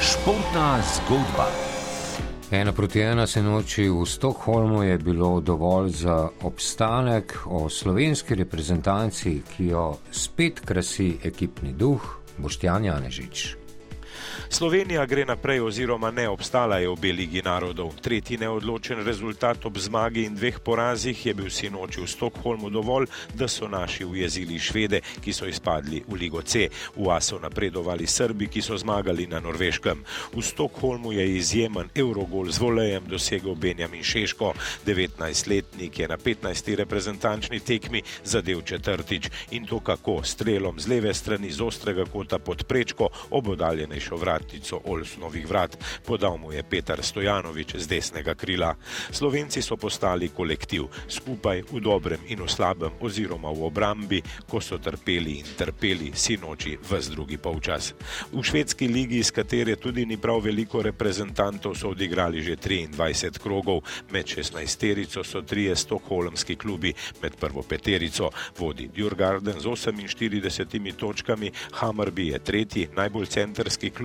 Športna zgodba. Ena proti ena se noči v Stokholmu je bilo dovolj za obstanek o slovenski reprezentanci, ki jo spet krasi ekipni duh Boštjan Janežič. Slovenija gre naprej oziroma ne obstala je v Beligi narodov. Tretji neodločen rezultat ob zmagi in dveh porazih je bil sinoči v Stokholmu dovolj, da so naši ujezili Švede, ki so izpadli v Ligo C. V A so napredovali Srbi, ki so zmagali na Norveškem. V Stokholmu je izjemen Eurogol z volejem dosegel Benjamin Šeško. 19-letnik je na 15. reprezentančni tekmi zadev četrtič in to kako strelom z leve strani z ostrega kota pod prečko ob oddaljenejšo vrat vratnico Olsnovih vrat, podal mu je Petar Stojanovič z desnega krila. Slovenci so postali kolektiv, skupaj v dobrem in v slabem oziroma v obrambi, ko so trpeli in trpeli sinoči v drugi polčas. V švedski ligi, iz katere tudi ni prav veliko reprezentantov, so odigrali že 23 krogov, med 16-terico so trije stokholmski klubi, med prvo peterico vodi Djurgarden z 48 točkami, Hammerby je tretji, najbolj centrski klub,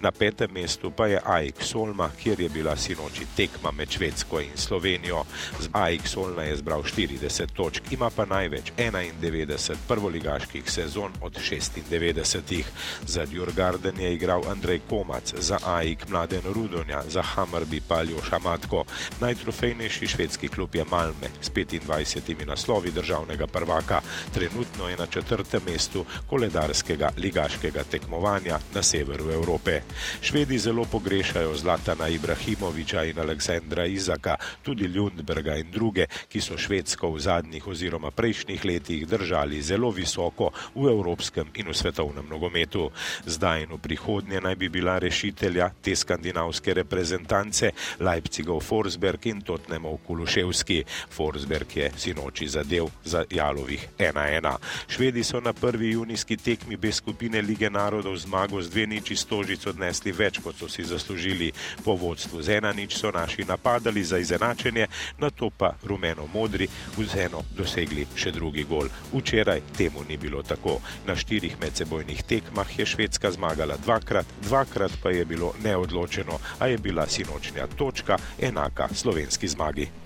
Na petem mestu pa je AIK Solma, kjer je bila sinoči tekma med Švedsko in Slovenijo. Z AIK Solna je zbral 40 točk, ima pa največ 91 prvoligaških sezon od 96. Za Djurgarden je igral Andrej Komac, za AIK Mladen Rudonja, za Hammerby pa Aljoša Matko. Najtrofejnejši švedski klub je Malme s 25 naslovi državnega prvaka. Trenutno je na četrtem mestu koledarskega ligaškega tekmovanja na severu Evrope. Švedi zelo pogrešajo Zlatana Ibrahimoviča in Aleksandra Izaka, tudi Ljundberga in druge, ki so Švedsko v zadnjih oziroma prejšnjih letih držali zelo visoko v evropskem in v svetovnem nogometu. Zdaj in v prihodnje naj bi bila rešitelja te skandinavske reprezentance Leipzigov Forsberg in Totnemov Kuluševski. Forsberg je sinoči zadev za Jalovih 1-1. Švedi so na prvi junijski tekmi B skupine Lige narodov zmago z 2-0 iz Tožic odnesli več, kot so si zaslužili po vodstvu. Z ena nič so naši napadali za izenačenje, na to pa rumeno-modri vseeno dosegli še drugi gol. Včeraj temu ni bilo tako. Na štirih medsebojnih tekmah je Švedska zmagala dvakrat, dvakrat pa je bilo neodločeno, a je bila sinočnja točka enaka slovenski zmagi.